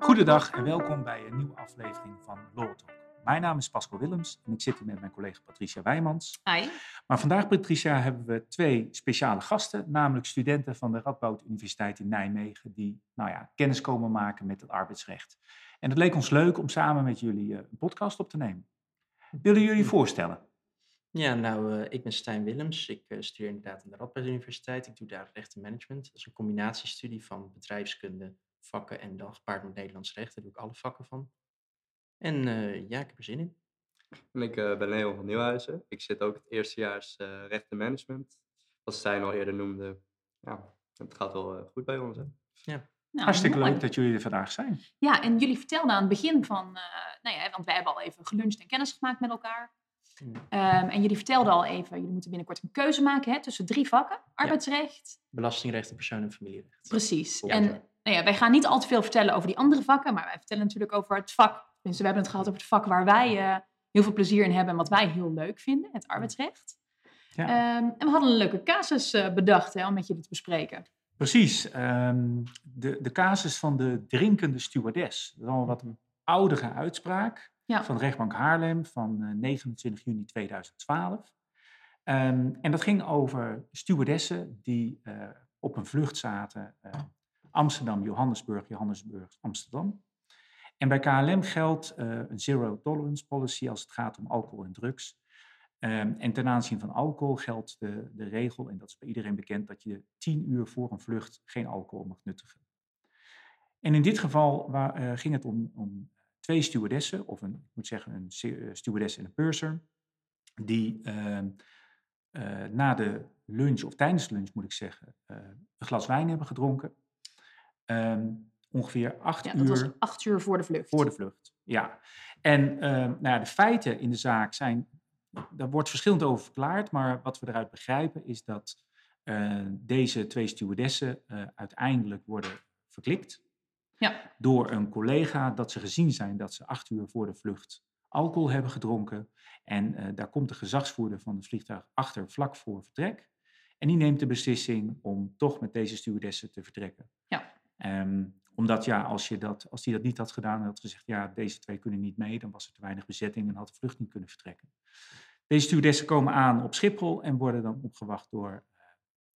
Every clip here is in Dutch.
Goedendag en welkom bij een nieuwe aflevering van Law Talk. Mijn naam is Pascal Willems en ik zit hier met mijn collega Patricia Wijmans. Hi. Maar vandaag, Patricia, hebben we twee speciale gasten, namelijk studenten van de Radboud Universiteit in Nijmegen, die nou ja, kennis komen maken met het arbeidsrecht. En het leek ons leuk om samen met jullie eh, een podcast op te nemen. Willen jullie je voorstellen? Ja, nou, eh, ik ben Stijn Willems. Ik eh, studeer inderdaad aan de Radboud Universiteit. Ik doe daar recht en management. Dat is een combinatiestudie van bedrijfskunde, vakken en dan gepaard met Nederlands recht. Daar doe ik alle vakken van. En eh, ja, ik heb er zin in. En ik eh, ben Leon van Nieuwhuizen. Ik zit ook het eerstejaars eh recht en management. Als Stijn al eerder noemde, ja, het gaat wel goed bij ons. Hè? Nou, Hartstikke mooi. leuk dat jullie er vandaag zijn. Ja, en jullie vertelden aan het begin van, eh, nou ja, want wij hebben al even geluncht en kennis gemaakt met elkaar. Ehm, en jullie vertelden al even, jullie moeten binnenkort een keuze maken hè, tussen drie vakken. Arbeidsrecht. Belastingrecht en persoon- en familierecht. Precies. En nou ja, wij gaan niet al te veel vertellen over die andere vakken, maar wij vertellen natuurlijk over het vak. Dus we hebben het gehad over het vak waar wij eh, heel veel plezier in hebben en wat wij heel leuk vinden, het arbeidsrecht. Ja. Ehm, en we hadden een leuke casus eh, bedacht hè, om met jullie te bespreken. Precies. ehm, de, de casus van de drinkende stewardess. Dat is al een wat oudere uitspraak Ja. van rechtbank Haarlem van eh, 29 juni 2012. Ehm, en dat ging over stewardessen die eh, op een vlucht zaten eh, Amsterdam, Johannesburg, Johannesburg, Amsterdam. En bij KLM geldt eh, een zero tolerance policy als het gaat om alcohol en drugs. Ehm, en ten aanzien van alcohol geldt de, de regel, en dat is bij iedereen bekend, dat je tien uur voor een vlucht geen alcohol mag nuttigen. En in dit geval wa- eh, ging het om, om twee stewardessen, of een, ik moet zeggen een eh, stewardess en een purser, die ehm, eh, na de lunch, of tijdens de lunch moet ik zeggen, eh, een glas wijn hebben gedronken. Ehm, ongeveer acht Ja, uur dat was acht uur voor de vlucht. voor de vlucht, ja. En ehm, nou ja, de feiten in de zaak zijn, daar wordt verschillend over verklaard, maar wat we eruit begrijpen is dat deze twee stewardessen uiteindelijk worden verklikt Ja. door een collega dat ze gezien zijn dat ze acht uur voor de vlucht alcohol hebben gedronken. En eh, daar komt de gezagsvoerder van het vliegtuig achter vlak voor vertrek. En die neemt de beslissing om toch met deze stewardessen te vertrekken. Ja. Ehm, omdat ja, als, je dat, als die dat niet had gedaan en had gezegd, ja, deze twee kunnen niet mee, dan was er te weinig bezetting en had de vlucht niet kunnen vertrekken. Deze stewardessen komen aan op Schiphol en worden dan opgewacht door eh,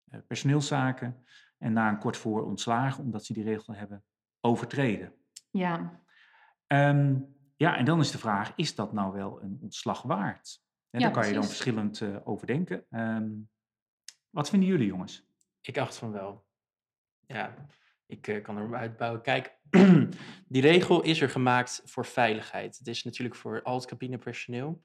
eh, personeelszaken. En na een kort voor ontslagen, omdat ze die regel hebben overtreden. Ja. Ehm, ja, en dan is de vraag, is dat nou wel een ontslag waard? Ja, daar kan je dan verschillend eh, over denken. Ehm, wat vinden jullie, jongens? Ik acht van wel. Ja, ik eh, kan erop uitbouwen. Kijk, die regel is er gemaakt voor veiligheid. Het is natuurlijk voor al het cabinepersoneel.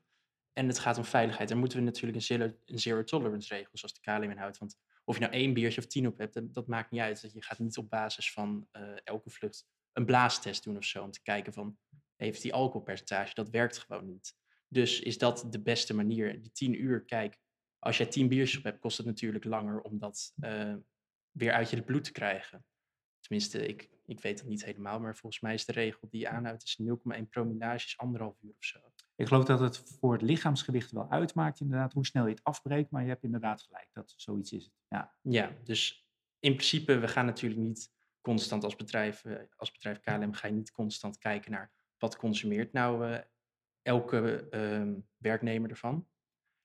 En het gaat om veiligheid. Daar moeten we natuurlijk een zero, een zero tolerance regel, zoals de KLM inhoudt. Want of je nou één biertje of tien op hebt, dat, maakt niet uit. Je gaat niet op basis van eh, elke vlucht een blaastest doen of zo. Om te kijken van, heeft die alcoholpercentage? Dat werkt gewoon niet. Dus is dat de beste manier? Die tien uur, kijk, als jij tien biertjes op hebt, kost het natuurlijk langer om dat eh, weer uit je bloed te krijgen. Tenminste, ik, ik weet het niet helemaal, maar volgens mij is de regel die je aanhoudt is 0,1 promillage is anderhalf uur of zo. Ik geloof dat het voor het lichaamsgewicht wel uitmaakt, inderdaad, hoe snel je het afbreekt. Maar je hebt inderdaad gelijk, dat zoiets is het. Ja, Ja, dus in principe, we gaan natuurlijk niet constant als bedrijf, eh, als bedrijf KLM, ga je niet constant kijken naar wat consumeert nou eh, elke ehm, werknemer ervan.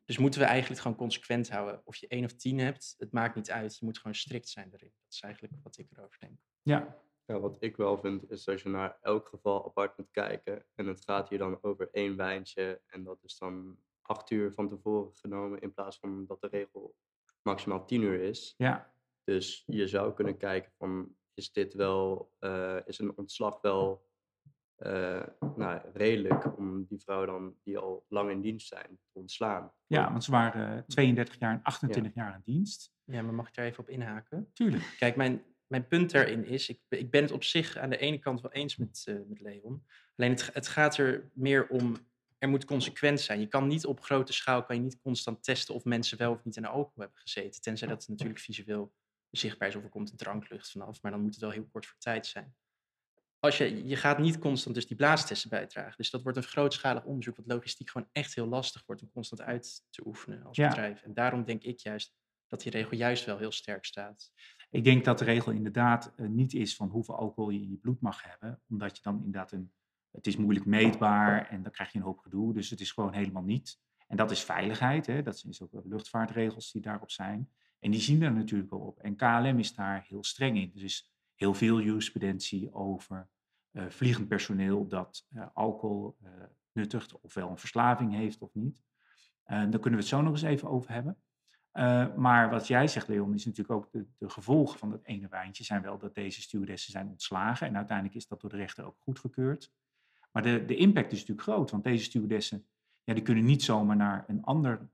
Dus moeten we eigenlijk gewoon consequent houden. Of je één of tien hebt, het maakt niet uit. Je moet gewoon strikt zijn erin. Dat is eigenlijk wat ik erover denk. ja, Ja, wat ik wel vind, is dat je naar elk geval apart moet kijken. En het gaat hier dan over één wijntje. En dat is dan acht uur van tevoren genomen, in plaats van dat de regel maximaal tien uur is. ja, Dus je zou kunnen kijken van, is dit wel, eh, is een ontslag wel eh, nou, redelijk om die vrouw dan, die al lang in dienst zijn, te ontslaan? ja, want ze waren eh, 32 jaar en 28 jaar in dienst. Ja, maar mag ik daar even op inhaken? Tuurlijk. Kijk, mijn, mijn punt daarin is, ik, ik ben het op zich aan de ene kant wel eens met, eh, met Leon. Alleen het, het gaat er meer om, er moet consequent zijn. Je kan niet op grote schaal, kan je niet constant testen of mensen wel of niet aan de alcohol hebben gezeten. Tenzij dat natuurlijk visueel zichtbaar is of er komt een dranklucht vanaf. Maar dan moet het wel heel kort voor tijd zijn. Als je, je gaat niet constant dus die blaastesten bijdragen. Dus dat wordt een grootschalig onderzoek, wat logistiek gewoon echt heel lastig wordt om constant uit te oefenen als Ja. bedrijf. En daarom denk ik juist dat die regel juist wel heel sterk staat. Ik denk dat de regel inderdaad eh, niet is van hoeveel alcohol je in je bloed mag hebben, omdat je dan inderdaad een, het is moeilijk meetbaar en dan krijg je een hoop gedoe. Dus het is gewoon helemaal niet. En dat is veiligheid, hè? dat zijn ook luchtvaartregels die daarop zijn. En die zien er natuurlijk wel op. En KLM is daar heel streng in. Dus is heel veel jurisprudentie over uh, vliegend personeel dat alcohol uh, nuttigt, ofwel een verslaving heeft of niet. daar kunnen we het zo nog eens even over hebben. Maar wat jij zegt, Leon, is natuurlijk ook de, de, gevolgen van dat ene wijntje zijn wel dat deze stewardessen zijn ontslagen. En uiteindelijk is dat door de rechter ook goedgekeurd. Maar de, de impact is natuurlijk groot, want deze stewardessen ja, die kunnen niet zomaar naar een ander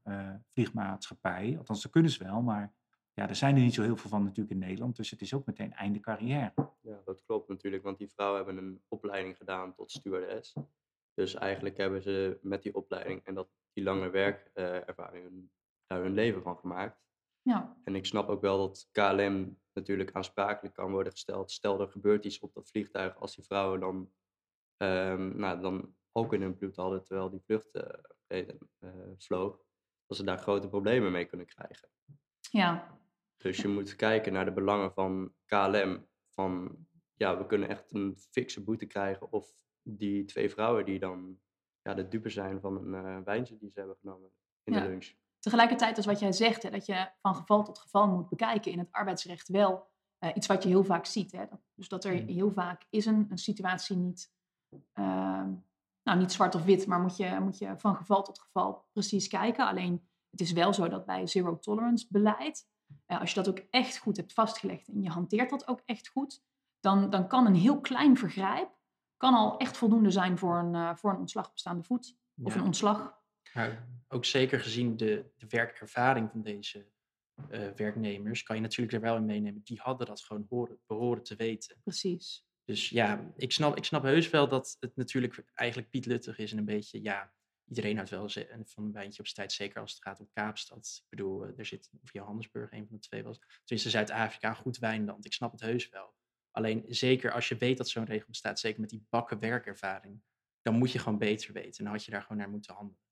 vliegmaatschappij. Althans, dat kunnen ze wel, maar ja, er zijn er niet zo heel veel van natuurlijk in Nederland. Dus het is ook meteen einde carrière. Ja, dat klopt natuurlijk, want die vrouwen hebben een opleiding gedaan tot stewardess. Dus eigenlijk hebben ze met die opleiding en dat, die lange werkervaring leven van gemaakt. Ja. En ik snap ook wel dat KLM natuurlijk aansprakelijk kan worden gesteld. Stel er gebeurt iets op dat vliegtuig als die vrouwen dan, um, nou, dan ook in hun bloed hadden terwijl die vlucht uh, uh, vloog. Dat ze daar grote problemen mee kunnen krijgen. Ja, dus je moet kijken naar de belangen van KLM. Van ja, we kunnen echt een fikse boete krijgen. Of die twee vrouwen die dan ja, de dupe zijn van een uh, wijntje die ze hebben genomen in ja. de lunch. Tegelijkertijd als wat jij zegt, hè, dat je van geval tot geval moet bekijken in het arbeidsrecht wel uh, iets wat je heel vaak ziet. Hè? Dus dat er Mm. heel vaak is een, een situatie niet, uh, nou niet zwart of wit, maar moet je, moet je van geval tot geval precies kijken. Alleen het is wel zo dat bij zero tolerance beleid uh, als je dat ook echt goed hebt vastgelegd en je hanteert dat ook echt goed, dan, dan kan een heel klein vergrijp kan al echt voldoende zijn voor een, uh, voor een ontslag op staande voet. Of Ja. een ontslag. Ook zeker gezien de, de werkervaring van deze eh, werknemers, kan je natuurlijk er wel in meenemen. Die hadden dat gewoon horen, behoren te weten. Precies. Dus ja, ik snap, ik snap heus wel dat het natuurlijk eigenlijk Piet Luttig is en een beetje, ja, iedereen houdt wel ze- van een wijntje op zijn tijd, zeker als het gaat om Kaapstad. Ik bedoel, eh, er zit, of Johannesburg, een van de twee was. Tenminste, Zuid-Afrika, een goed wijnland. Ik snap het heus wel. Alleen zeker als je weet dat zo'n regel bestaat, zeker met die bakken werkervaring, dan moet je gewoon beter weten. En dan had je daar gewoon naar moeten handelen.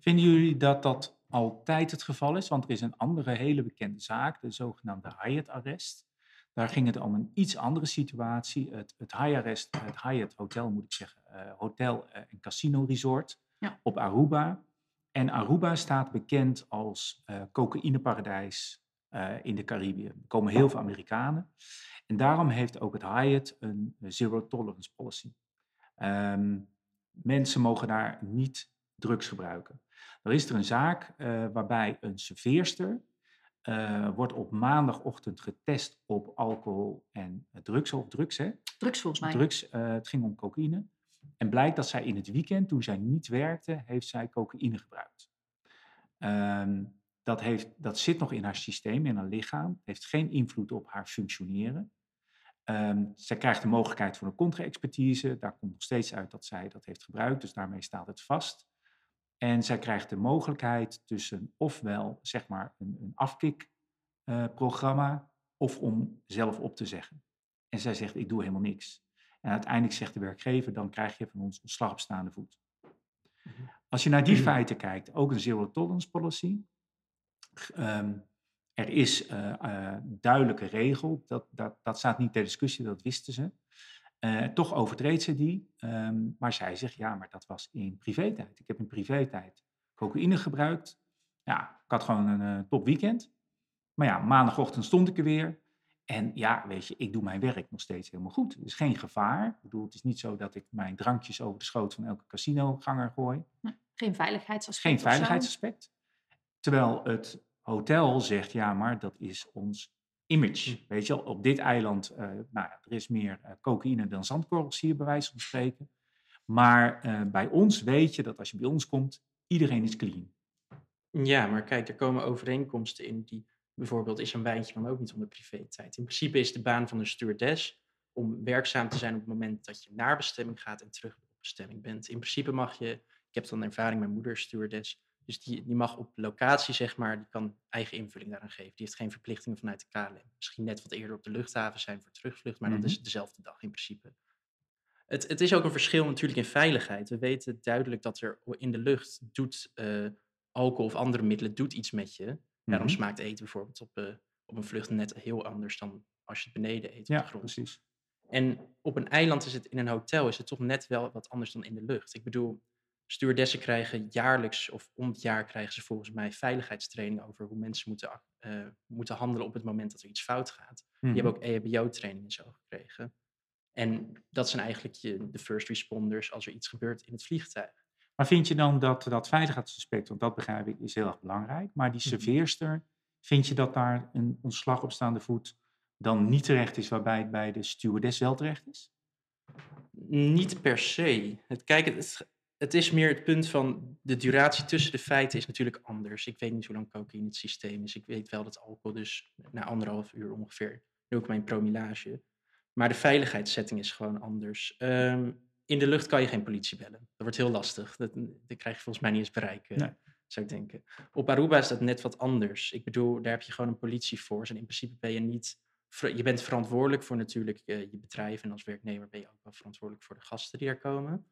Vinden jullie dat dat altijd het geval is? Want er is een andere hele bekende zaak, de zogenaamde Hyatt-arrest. Daar ging het om een iets andere situatie. Het, het Hyatt, het Hyatt Hotel, moet ik zeggen, eh, hotel eh, en casino resort Ja. op Aruba. En Aruba staat bekend als eh cocaïneparadijs in de Caribië. Er komen heel veel Amerikanen. En daarom heeft ook het Hyatt een zero tolerance policy. Ehm, mensen mogen daar niet drugs gebruiken. Dan is er een zaak eh, waarbij een serveerster eh, wordt op maandagochtend getest op alcohol en eh, drugs, of drugs hè? Drugs volgens mij. Drugs, het ging om cocaïne. En blijkt dat zij in het weekend, toen zij niet werkte, heeft zij cocaïne gebruikt. Ehm, dat, heeft, dat zit nog in haar systeem, in haar lichaam. heeft geen invloed op haar functioneren. Ehm, zij krijgt de mogelijkheid voor een contra-expertise. Daar komt nog steeds uit dat zij dat heeft gebruikt, dus daarmee staat het vast. En zij krijgt de mogelijkheid tussen ofwel zeg maar een, een afkikprogramma of om zelf op te zeggen. En zij zegt, ik doe helemaal niks. En uiteindelijk zegt de werkgever, dan krijg je van ons ontslag op staande voet. Als je naar die feiten kijkt, ook een zero tolerance policy. Ehm, er is eh, eh, duidelijke regel, dat, dat, dat staat niet ter discussie, dat wisten ze. Eh, toch overtreedt ze die, ehm, maar zij zegt, ja, maar dat was in privé-tijd. Ik heb in privé-tijd cocaïne gebruikt. Ja, ik had gewoon een eh, top weekend. Maar ja, maandagochtend stond ik er weer. En ja, weet je, ik doe mijn werk nog steeds helemaal goed. Er is geen gevaar. Ik bedoel, het is niet zo dat ik mijn drankjes over de schoot van elke casinoganger gooi. Geen veiligheidsaspect. Geen veiligheidsaspect. Terwijl het hotel zegt, ja, maar dat is ons image. Weet je op dit eiland, eh, nou, ja, er is meer eh, cocaïne dan zandkorrels hier, bij wijze van spreken. Maar eh, bij ons weet je dat als je bij ons komt, iedereen is clean. Ja, maar kijk, er komen overeenkomsten in die bijvoorbeeld is een wijntje dan ook niet onder privé-tijd. In principe is de baan van een stewardess om werkzaam te zijn op het moment dat je naar bestemming gaat en terug op bestemming bent. In principe mag je, ik heb dan ervaring, mijn moeder stewardess, dus die, die mag op locatie, zeg maar, die kan eigen invulling daaraan geven. Die heeft geen verplichtingen vanuit de KLM. Misschien net wat eerder op de luchthaven zijn voor terugvlucht, maar Mhm. dat is dezelfde dag in principe. Het, het is ook een verschil natuurlijk in veiligheid. We weten duidelijk dat er in de lucht doet eh, alcohol of andere middelen doet iets met je. Dan Mhm. smaakt eten bijvoorbeeld op, eh, op een vlucht net heel anders dan als je het beneden eet op Ja, de grond. precies. En op een eiland is het, in een hotel is het toch net wel wat anders dan in de lucht. Ik bedoel, stewardessen krijgen jaarlijks of om het jaar krijgen ze volgens mij veiligheidstraining over hoe mensen moeten, eh, moeten handelen op het moment dat er iets fout gaat. Die Mhm. hebben ook E EHBO-training en zo gekregen. En dat zijn eigenlijk je, de first responders als er iets gebeurt in het vliegtuig. Maar vind je dan dat dat veiligheidsaspect, want dat begrijp ik, is heel erg belangrijk. Maar die Mhm. serveerster, vind je dat daar een ontslag op staande voet dan niet terecht is, waarbij het bij de stewardess wel terecht is? Niet per se. Het, kijk, het, het is meer het punt van de duratie tussen de feiten is natuurlijk anders. Ik weet niet hoe lang cocaïne het systeem is. Ik weet wel dat alcohol dus na anderhalf uur ongeveer 0,1 promillage. Maar de veiligheidssetting is gewoon anders. Ehm, in de lucht kan je geen politie bellen. Dat wordt heel lastig. Dat, dat krijg je volgens mij niet eens bereiken, Nee. zou ik denken. Op Aruba is dat net wat anders. Ik bedoel, daar heb je gewoon een politieforce. En in principe ben je niet... Je bent verantwoordelijk voor natuurlijk eh, je bedrijf. En als werknemer ben je ook wel verantwoordelijk voor de gasten die er komen.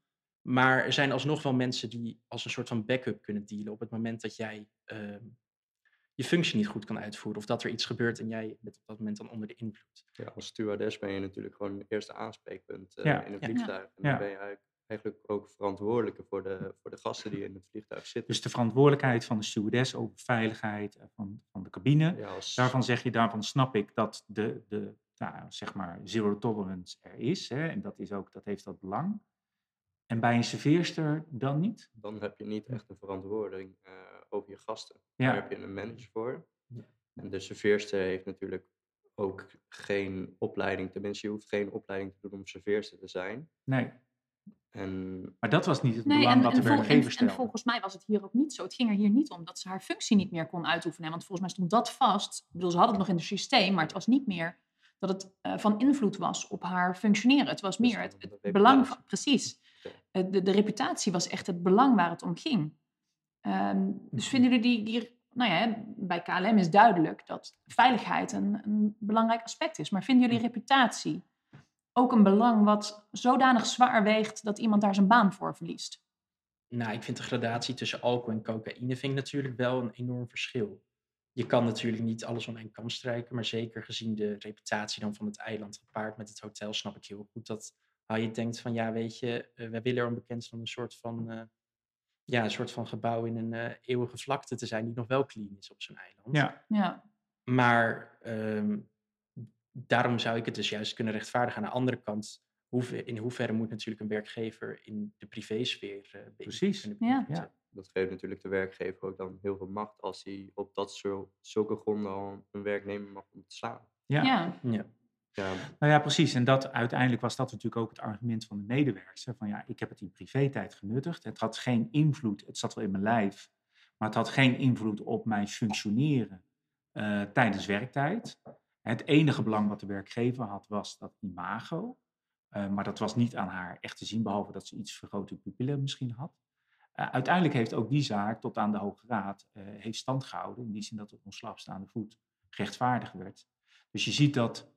Maar er zijn alsnog wel mensen die als een soort van backup kunnen dealen op het moment dat jij ehm, je functie niet goed kan uitvoeren. Of dat er iets gebeurt en jij bent op dat moment dan onder de invloed. Ja, als stewardess ben je natuurlijk gewoon het eerste aanspreekpunt eh, Ja. in een Ja. vliegtuig. En Ja. dan ben je eigenlijk, eigenlijk ook verantwoordelijke voor de, voor de gasten die in het vliegtuig zitten. Dus de verantwoordelijkheid van de stewardess over veiligheid eh, van, van de cabine. ja, als, Daarvan zeg je, daarvan snap ik dat de, de nou, zeg maar zero tolerance er is. Hè, en dat, is ook, dat heeft dat belang. En bij een serveerster dan niet? dan heb je niet echt een verantwoording eh, over je gasten. Ja. Daar heb je een manager voor. Ja. En de serveerster heeft natuurlijk ook geen opleiding. Tenminste, je hoeft geen opleiding te doen om serveerster te zijn. Nee. En Maar dat was niet het Nee, belang en, wat de en, en, werkgever en stelde. volgens mij was het hier ook niet zo. Het ging er hier niet om dat ze haar functie niet meer kon uitoefenen. Want volgens mij stond dat vast. Ik bedoel, ze hadden het nog in het systeem, maar het was niet meer dat het eh, van invloed was op haar functioneren. Het was meer het, belang van. Precies. Eh, De, de reputatie was echt het belang waar het om ging. Ehm, dus vinden jullie die, die. Nou ja, bij KLM is duidelijk dat veiligheid een, een belangrijk aspect is. Maar vinden jullie reputatie ook een belang wat zodanig zwaar weegt dat iemand daar zijn baan voor verliest? Nou, ik vind de gradatie tussen alcohol en cocaïne vind ik natuurlijk wel een enorm verschil. Je kan natuurlijk niet alles om één kam strijken, maar zeker gezien de reputatie dan van het eiland gepaard met het hotel, snap ik heel goed dat je denkt van ja, weet je, eh, wij willen erom bekend van een soort van, eh, ja, een soort van gebouw in een eh, eeuwige vlakte te zijn die nog wel clean is op zo'n eiland. Ja, Ja. Maar ehm, daarom zou ik het dus juist kunnen rechtvaardigen. Aan de andere kant, in hoeverre moet natuurlijk een werkgever in de privésfeer eh beïnvloed Precies. Ja. dat geeft natuurlijk de werkgever ook dan heel veel macht als hij op dat soort, zulke gronden al een werknemer mag ontslaan. ja. ja. Ja. Nou ja, precies. En dat, uiteindelijk was dat natuurlijk ook het argument van de medewerkster. Van ja, ik heb het in privé-tijd genuttigd. Het had geen invloed, het zat wel in mijn lijf. Maar het had geen invloed op mijn functioneren eh, tijdens werktijd. Het enige belang wat de werkgever had, was dat imago. Eh, maar dat was niet aan haar echt te zien, behalve dat ze iets vergrote pupillen misschien had. Eh, uiteindelijk heeft ook die zaak tot aan de Hoge Raad heeft stand gehouden. In die zin dat het ontslag staande voet gerechtvaardigd werd. Dus je ziet dat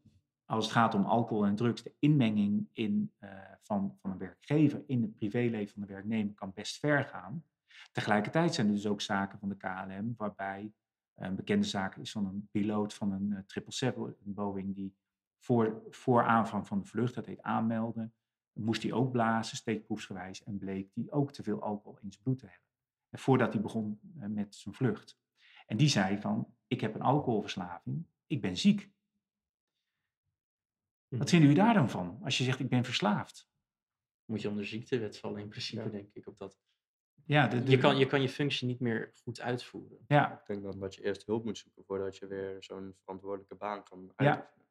als het gaat om alcohol en drugs, de inmenging in, eh, van, van een werkgever in het privéleven van de werknemer kan best ver gaan. Tegelijkertijd zijn er dus ook zaken van de KLM waarbij eh, een bekende zaak is van een piloot van een eh, 777 Boeing die voor, voor aanvang van de vlucht, dat heet aanmelden, moest hij ook blazen, steekproefsgewijs, en bleek hij ook te veel alcohol in zijn bloed te hebben. En voordat hij begon met zijn vlucht. En die zei van, ik heb een alcoholverslaving, ik ben ziek. Wat vinden jullie daar dan van? Als je zegt, ik ben verslaafd. Moet je onder ziektewet vallen in principe, Ja. denk ik. Op dat. Ja, de, de- Je, kan, je kan je functie niet meer goed uitvoeren. ja ik denk dan dat je eerst hulp moet zoeken voordat je weer zo'n verantwoordelijke baan kan Ja. uitoefenen.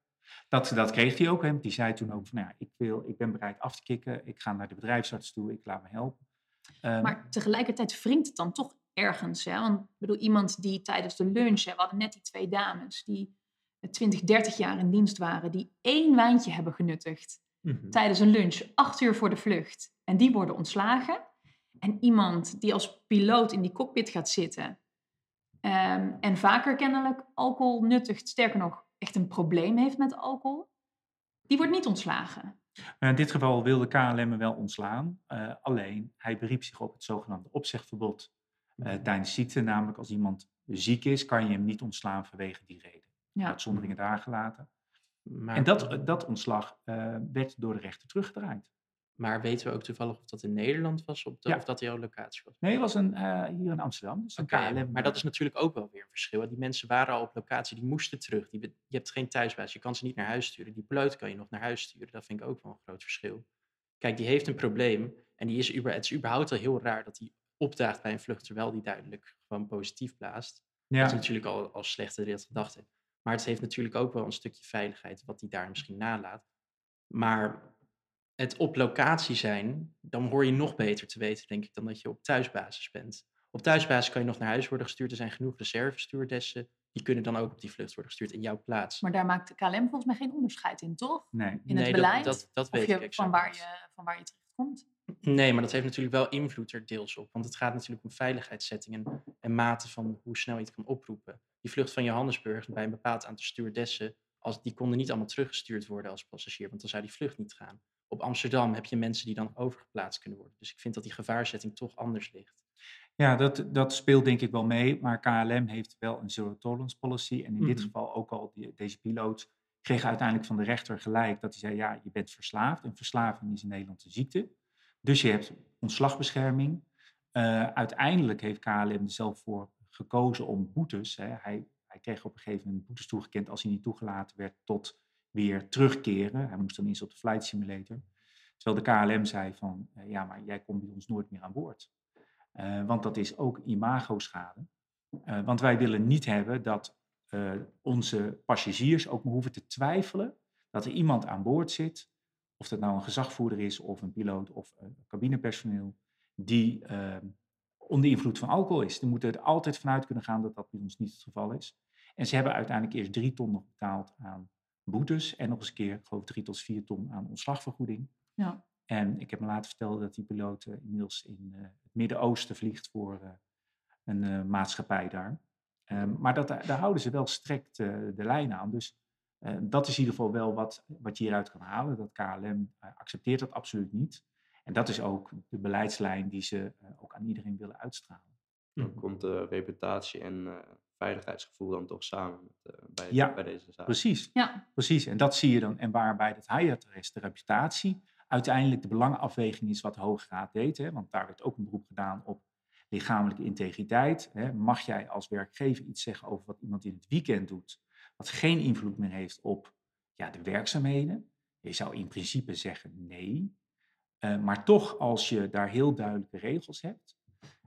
dat, dat kreeg hij ook. Hè. Die zei toen ook van, nou ja, ik, wil, ik ben bereid af te kicken. Ik ga naar de bedrijfsarts toe, ik laat me helpen. Ehm, Maar tegelijkertijd wringt het dan toch ergens. Hè? Want ik bedoel, iemand die tijdens de lunch, hè, we hadden net die twee dames die 20, 30 jaar in dienst waren, die één wijntje hebben genuttigd Mhm. tijdens een lunch, acht uur voor de vlucht. En die worden ontslagen. En iemand die als piloot in die cockpit gaat zitten ehm, en vaker kennelijk alcohol nuttigt, sterker nog, echt een probleem heeft met alcohol, die wordt niet ontslagen. in dit geval wilde KLM hem wel ontslaan. eh, alleen, hij beriep zich op het zogenaamde opzegverbod eh, tijdens ziekte. Namelijk, als iemand ziek is, kan je hem niet ontslaan vanwege die reden. Ja. Uitzonderingen daar gelaten. Maar, En dat, dat ontslag eh, werd door de rechter teruggedraaid. maar weten we ook toevallig of dat in Nederland was of, dat- Ja. of dat jouw locatie was? Nee, het was een, eh, hier in Amsterdam. Dus KLM. maar dat is natuurlijk ook wel weer een verschil. Die mensen waren al op locatie, die moesten terug. Die, je hebt geen thuisbasis, je kan ze niet naar huis sturen. Die piloot kan je nog naar huis sturen. Dat vind ik ook wel een groot verschil. Kijk, die heeft een probleem en die is, uber- het is überhaupt al heel raar dat hij opdaagt bij een vlucht terwijl die duidelijk gewoon positief blaast. Dat is natuurlijk al, al slechte gedachte. Maar het heeft natuurlijk ook wel een stukje veiligheid, wat hij daar misschien nalaat. Maar het op locatie zijn, dan hoor je nog beter te weten, denk ik, dan dat je op thuisbasis bent. Op thuisbasis kan je nog naar huis worden gestuurd. Er zijn genoeg reservestuurdessen. Die kunnen dan ook op die vlucht worden gestuurd in jouw plaats. Maar daar maakt de KLM volgens mij geen onderscheid in, toch? nee. In Nee, het beleid? dat- dat weet of ik je, exact van, waar je, van waar je terecht komt? Nee, maar dat heeft natuurlijk wel invloed er deels op. Want het gaat natuurlijk om veiligheidssettingen en mate van hoe snel je het kan oproepen. Die vlucht van Johannesburg bij een bepaald aantal stewardessen, als, die konden niet allemaal teruggestuurd worden als passagier, want dan zou die vlucht niet gaan. Op Amsterdam heb je mensen die dan overgeplaatst kunnen worden. Dus ik vind dat die gevaarzetting toch anders ligt. Ja, dat, dat speelt denk ik wel mee. Maar KLM heeft wel een zero tolerance policy. En in dit Mhm. geval ook al, die, deze piloot kreeg uiteindelijk van de rechter gelijk dat hij zei, ja, je bent verslaafd. En verslaving is in Nederland een ziekte. Dus je hebt ontslagbescherming. Eh, uiteindelijk heeft KLM er zelf voor gekozen om boetes. Hè. Hij, hij kreeg op een gegeven moment boetes toegekend als hij niet toegelaten werd tot weer terugkeren. Hij moest dan eens op de flight simulator. Terwijl de KLM zei van, eh, ja, maar jij komt bij ons nooit meer aan boord. Eh, want dat is ook imago-schade. Want wij willen niet hebben dat onze passagiers ook hoeven te twijfelen dat er iemand aan boord zit, of dat nou een gezagvoerder is of een piloot of eh, cabinepersoneel, die eh, onder invloed van alcohol is. Die moeten er altijd vanuit kunnen gaan dat dat bij ons niet het geval is. En ze hebben uiteindelijk eerst drie ton nog betaald aan boetes en nog eens een keer, ik geloof drie tot vier ton aan ontslagvergoeding. Ja. En ik heb me laten vertellen dat die piloot eh, inmiddels in eh, het Midden-Oosten vliegt voor een maatschappij daar. Ehm, maar dat, daar houden ze wel strikt de lijn aan. Dus eh, dat is in ieder geval wel wat, wat je hieruit kan halen. Dat KLM eh, accepteert dat absoluut niet. En dat is ook de beleidslijn die ze eh, ook aan iedereen willen uitstralen. Dan komt de reputatie en eh, veiligheidsgevoel dan toch samen met, eh, bij, Ja, bij deze zaak. Precies. Ja, Precies, en dat zie je dan. En waarbij het Hayat-arrest, de reputatie, uiteindelijk de belangenafweging is wat de Hoge Raad deed. Hè, want daar werd ook een beroep gedaan op lichamelijke integriteit. Hè. Mag jij als werkgever iets zeggen over wat iemand in het weekend doet, wat geen invloed meer heeft op ja, de werkzaamheden? Je zou in principe zeggen nee. Eh, maar toch, als je daar heel duidelijke regels hebt,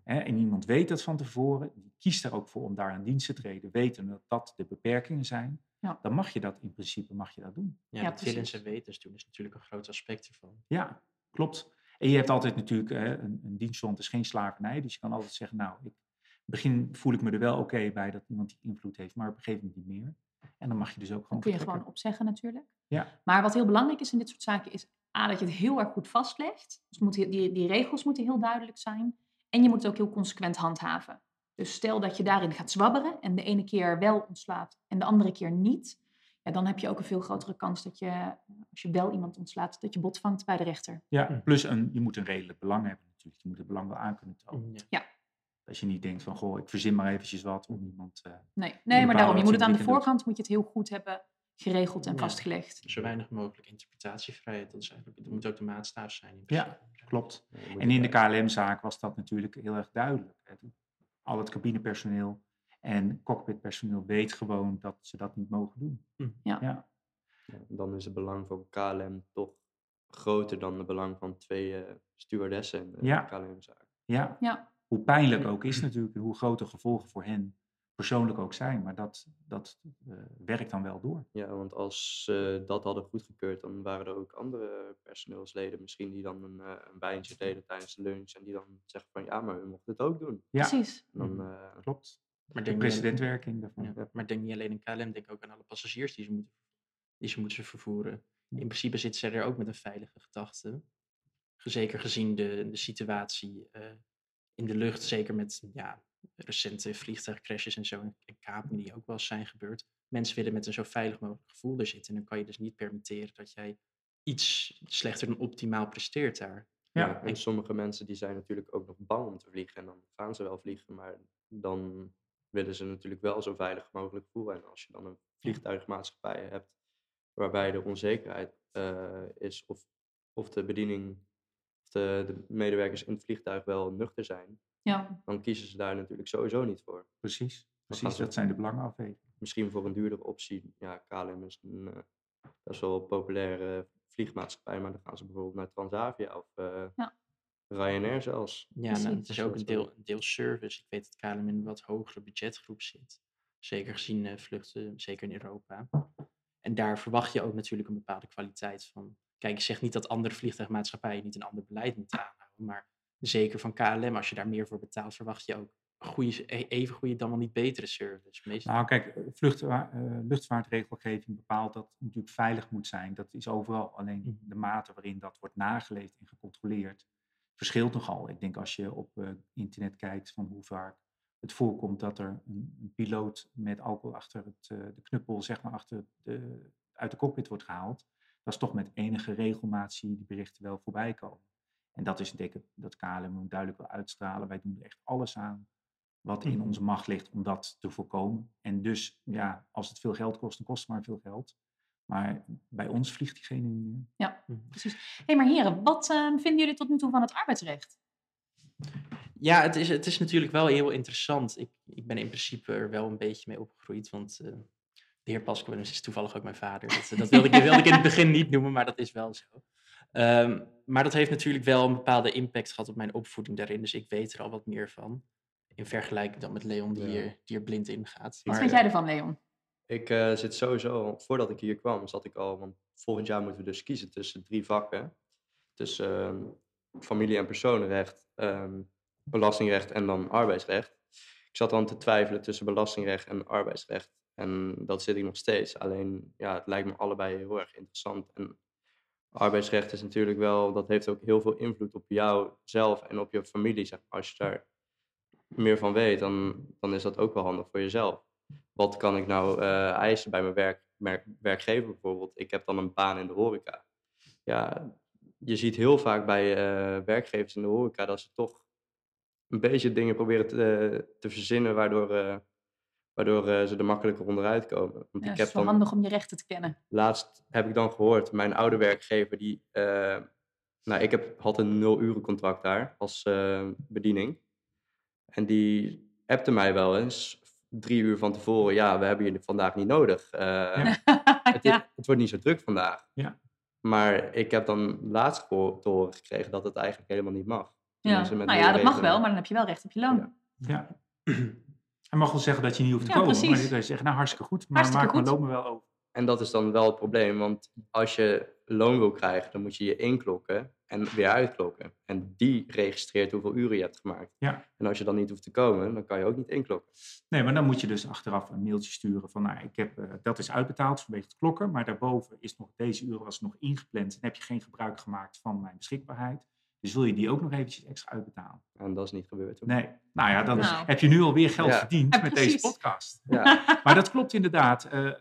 hè, en iemand weet dat van tevoren, die kiest er ook voor om daar aan dienst te treden, weten dat dat de beperkingen zijn, Ja. dan mag je dat in principe mag je dat doen. Ja, Ja, dat willens precies. en wetens doen is natuurlijk een groot aspect ervan. Ja, klopt. En je hebt altijd natuurlijk, eh, een, een dienstgrond is geen slavernij, dus je kan altijd zeggen, nou, ik, in het begin voel ik me er wel oké bij dat iemand die invloed heeft, maar op een gegeven moment niet meer. En dan mag je dus ook dan gewoon kun je vertrekken. gewoon opzeggen natuurlijk. Ja. Maar wat heel belangrijk is in dit soort zaken is A, dat je het heel erg goed vastlegt. Dus moet, die, die regels moeten heel duidelijk zijn. En je moet het ook heel consequent handhaven. Dus stel dat je daarin gaat zwabberen en de ene keer wel ontslaat en de andere keer niet. Ja, dan heb je ook een veel grotere kans dat je, als je wel iemand ontslaat, dat je bot vangt bij de rechter. Ja, Hm. plus een, je moet een redelijk belang hebben natuurlijk. Je moet het belang wel aan kunnen tonen. Ja. Dat je niet denkt van, goh, ik verzin maar eventjes wat om iemand... eh, Nee, nee maar daarom, je moet je het aan de doet. voorkant moet je het heel goed hebben geregeld en Ja. vastgelegd. Zo weinig mogelijk interpretatievrijheid. Dat, is eigenlijk, dat moet ook de maatstaaf zijn. in Ja, klopt. En in de KLM-zaak was dat natuurlijk heel erg duidelijk. Het- Al het cabinepersoneel en cockpitpersoneel weet gewoon dat ze dat niet mogen doen. Hm. Ja. ja. Ja, dan is het belang van KLM toch groter dan het belang van twee eh, stewardessen in de Ja. KLM-zaak. Ja. Ja. Hoe pijnlijk ook is natuurlijk, hoe groot de gevolgen voor hen persoonlijk ook zijn. Maar dat, dat eh, werkt dan wel door. Ja, want als ze dat hadden goedgekeurd, dan waren er ook andere personeelsleden misschien die dan een, eh, een wijntje deden tijdens de lunch en die dan zeggen van ja, maar u mocht het ook doen. Ja, Precies. Dan, eh, klopt. Maar De denk niet alleen- precedentwerking daarvan. Ja, maar denk niet alleen aan KLM, denk ook aan alle passagiers die ze moeten, die ze moeten vervoeren. In principe zitten zij er ook met een veilige gedachte. Zeker gezien de, de situatie eh, in de lucht, zeker met ja, recente vliegtuigcrashes en zo en, en kapingen die ook wel eens zijn gebeurd. Mensen willen met een zo veilig mogelijk gevoel er zitten. En dan kan je dus niet permitteren dat jij iets slechter dan optimaal presteert daar. Ja. Ja, en sommige mensen die zijn natuurlijk ook nog bang om te vliegen. En dan gaan ze wel vliegen, maar dan willen ze natuurlijk wel zo veilig mogelijk voeren. En als je dan een vliegtuigmaatschappij hebt waarbij de onzekerheid eh, is of, of de bediening, de, de medewerkers in het vliegtuig wel nuchter zijn, Ja, dan kiezen ze daar natuurlijk sowieso niet voor. Precies, precies dat zijn de belangenafwegingen. Misschien voor een duurdere optie. Ja, KLM is een eh, best wel populaire vliegmaatschappij, maar dan gaan ze bijvoorbeeld naar Transavia of eh, Ja. Ryanair zelfs. Ja, nou, het is ook een deel, een deel service. Ik weet dat KLM in een wat hogere budgetgroep zit. Zeker gezien eh, vluchten, zeker in Europa. En daar verwacht je ook natuurlijk een bepaalde kwaliteit van. Kijk, ik zeg niet dat andere vliegtuigmaatschappijen niet een ander beleid moeten aanhouden. Maar zeker van KLM, als je daar meer voor betaalt, verwacht je ook goede, e- even goede, dan wel niet betere service. Meestal. Nou, kijk, eh, vluchtwa- eh, luchtvaartregelgeving bepaalt dat het natuurlijk veilig moet zijn. Dat is overal. Alleen Mhm. de mate waarin dat wordt nageleefd en gecontroleerd verschilt nogal. Ik denk als je op eh, internet kijkt van hoe vaak het voorkomt dat er een, een piloot met alcohol achter het, de knuppel, zeg maar, achter de, uit de cockpit wordt gehaald. Dat is toch met enige regelmaat zie je die berichten wel voorbij komen. En dat is denk ik dat KLM duidelijk wil uitstralen. Wij doen er echt alles aan wat in Mhm. onze macht ligt om dat te voorkomen. En dus, ja, als het veel geld kost, dan kost het maar veel geld. Maar bij ons vliegt diegene niet meer. Mhm. precies. Hé, maar heren, wat eh, vinden jullie tot nu toe van het arbeidsrecht? Ja, het is, het is natuurlijk wel heel interessant. Ik, ik ben in principe er wel een beetje mee opgegroeid, want eh, de heer Pasquinus is toevallig ook mijn vader. Dat, eh, dat wilde, ik, wilde ik in het begin niet noemen, maar dat is wel zo. Ehm, maar dat heeft natuurlijk wel een bepaalde impact gehad op mijn opvoeding daarin, dus ik weet er al wat meer van. In vergelijking dan met Leon, die, Ja. hier, die er blind in gaat. Wat Maar, vind jij ervan, Leon? Ik eh, zit sowieso, voordat ik hier kwam, zat ik al, want volgend jaar moeten we dus kiezen tussen drie vakken. Tussen ehm, familie- en personenrecht, ehm, belastingrecht en dan arbeidsrecht. Ik zat dan te twijfelen tussen belastingrecht en arbeidsrecht. En dat zit ik nog steeds. Alleen, ja, het lijkt me allebei heel erg interessant. En arbeidsrecht is natuurlijk wel, dat heeft ook heel veel invloed op jou zelf en op je familie. Zeg. Als je daar meer van weet, dan, dan is dat ook wel handig voor jezelf wat kan ik nou eh, eisen bij mijn werk, werkgever bijvoorbeeld? Ik heb dan een baan in de horeca. Ja, je ziet heel vaak bij eh, werkgevers in de horeca dat ze toch een beetje dingen proberen te, te verzinnen waardoor, eh, waardoor eh, ze er makkelijker onderuit komen. Want Ja, ik het is heb wel dan, handig om je rechten te kennen. laatst heb ik dan gehoord, mijn oude werkgever die, eh, nou ik heb, had een nul uren contract daar als eh, bediening. En die appte mij wel eens drie uur van tevoren, ja, we hebben je vandaag niet nodig. Eh, Ja. het, ja. het wordt niet zo druk vandaag. Ja. Maar ik heb dan laatst te horen gekregen dat het eigenlijk helemaal niet mag. Ja. Nou ja, dat mag wel, maar dan heb je wel recht op je loon. Ja. Hij mag wel zeggen dat je niet hoeft te Ja, komen. Maar precies. dan kan je zeggen, nou hartstikke goed, maar Hartstikke maak mijn goed. loon me wel over. En dat is dan wel het probleem, want als je loon wil krijgen, dan moet je je inklokken en weer uitklokken. En die registreert hoeveel uren je hebt gemaakt. Ja. En als je dan niet hoeft te komen, dan kan je ook niet inklokken. Nee, maar dan moet je dus achteraf een mailtje sturen van, nou, ik heb, eh, dat is uitbetaald vanwege het klokken, maar daarboven is nog, deze uren was nog ingepland en heb je geen gebruik gemaakt van mijn beschikbaarheid. Dus wil je die ook nog eventjes extra uitbetalen? En dat is niet gebeurd. hoor. Nee. Nou ja, dan Nou. heb je nu alweer geld Ja. verdiend Ja, met deze podcast. Ja, Maar dat klopt inderdaad. Eh,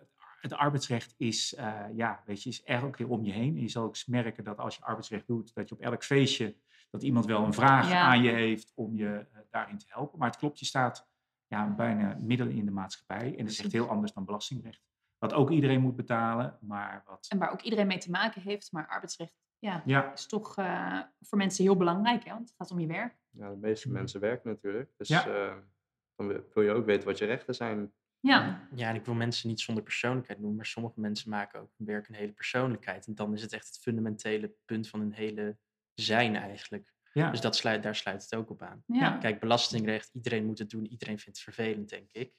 het arbeidsrecht is, eh, ja, weet je, is elke keer om je heen. En je zal ook merken dat als je arbeidsrecht doet, dat je op elk feestje, dat iemand wel een vraag Ja. aan je heeft om je eh, daarin te helpen. Maar het klopt, je staat ja, bijna midden in de maatschappij. En dat is echt heel anders dan belastingrecht. Wat ook iedereen moet betalen, maar wat... En waar ook iedereen mee te maken heeft. Maar arbeidsrecht ja, Ja, is toch eh, voor mensen heel belangrijk. Hè? Want het gaat om je werk. ja de meeste mensen werken natuurlijk. Dus Ja. eh, dan wil- wil je ook weten wat je rechten zijn. Ja, Ja, en ik wil mensen niet zonder persoonlijkheid noemen, maar sommige mensen maken ook hun werk een hele persoonlijkheid. En dan is het echt het fundamentele punt van hun hele zijn eigenlijk. Ja. Dus dat sluit, daar sluit het ook op aan. ja, ja. Kijk, belastingrecht, iedereen moet het doen, iedereen vindt het vervelend, denk ik.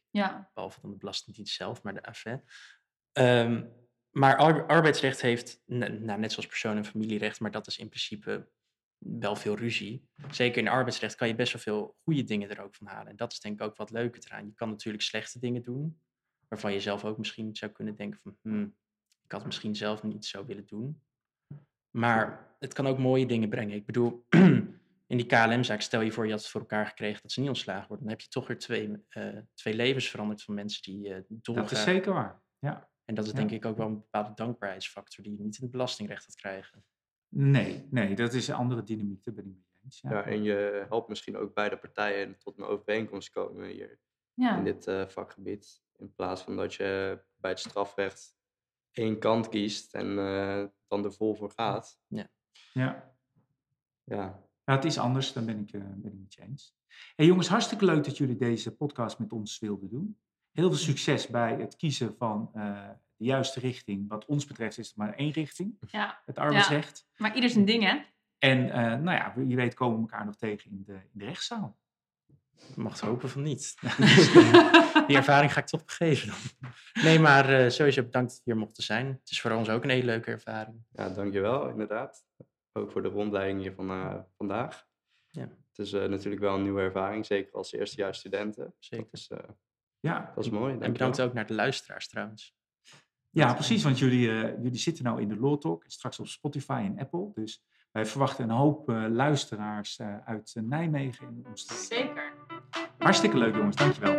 Behalve dan de Belastingdienst zelf, maar de AFE. Ehm, maar ar- arbeidsrecht heeft, nou, net zoals persoon- en familierecht, maar dat is in principe wel veel ruzie. Zeker in arbeidsrecht kan je best wel veel goede dingen er ook van halen. En dat is denk ik ook wat leuker eraan. Je kan natuurlijk slechte dingen doen, waarvan je zelf ook misschien zou kunnen denken van, hmm, ik had misschien zelf niet zo willen doen. Maar het kan ook mooie dingen brengen. Ik bedoel, in die KLM-zaak, stel je voor je had het voor elkaar gekregen dat ze niet ontslagen worden, dan heb je toch weer twee, eh, twee levens veranderd van mensen die eh doorgaan. dat is zeker waar. Ja. En dat is Ja. denk ik ook wel een bepaalde dankbaarheidsfactor die je niet in het belastingrecht gaat krijgen. Nee, nee, dat is een andere dynamiek, daar ben ik mee eens. Ja. Ja, en je helpt misschien ook beide partijen tot een overeenkomst komen. Ja. in dit eh, vakgebied. In plaats van dat je bij het strafrecht één kant kiest en eh, dan er vol voor gaat. Ja. Ja, Ja, het is anders, dan ben ik, eh ben ik met je eens. Hey jongens, hartstikke leuk dat jullie deze podcast met ons wilden doen. Heel veel succes bij het kiezen van eh, de juiste richting. Wat ons betreft is het maar één richting, ja, het arbeidsrecht. maar ieder zijn ding, hè? En eh, nou ja, wie weet komen we elkaar nog tegen in de, in de rechtszaal. Ik mag het hopen van niet. Dus, eh, die ervaring ga ik toch begeven dan. Nee, maar eh, sowieso bedankt dat we hier mochten zijn. Het is voor ons ook een hele leuke ervaring. ja dankjewel inderdaad. Ook voor de rondleiding hier van eh, vandaag. Ja. Het is eh, natuurlijk wel een nieuwe ervaring, zeker als eerstejaars studenten. Zeker. Dus eh, Ja, dat is mooi. En bedankt ook naar de luisteraars trouwens. ja precies, want jullie, eh, jullie zitten nou in de Law Talk, straks op Spotify en Apple. Dus wij verwachten een hoop eh, luisteraars eh, uit Nijmegen en omstreken. Zeker. Hartstikke leuk jongens, dankjewel.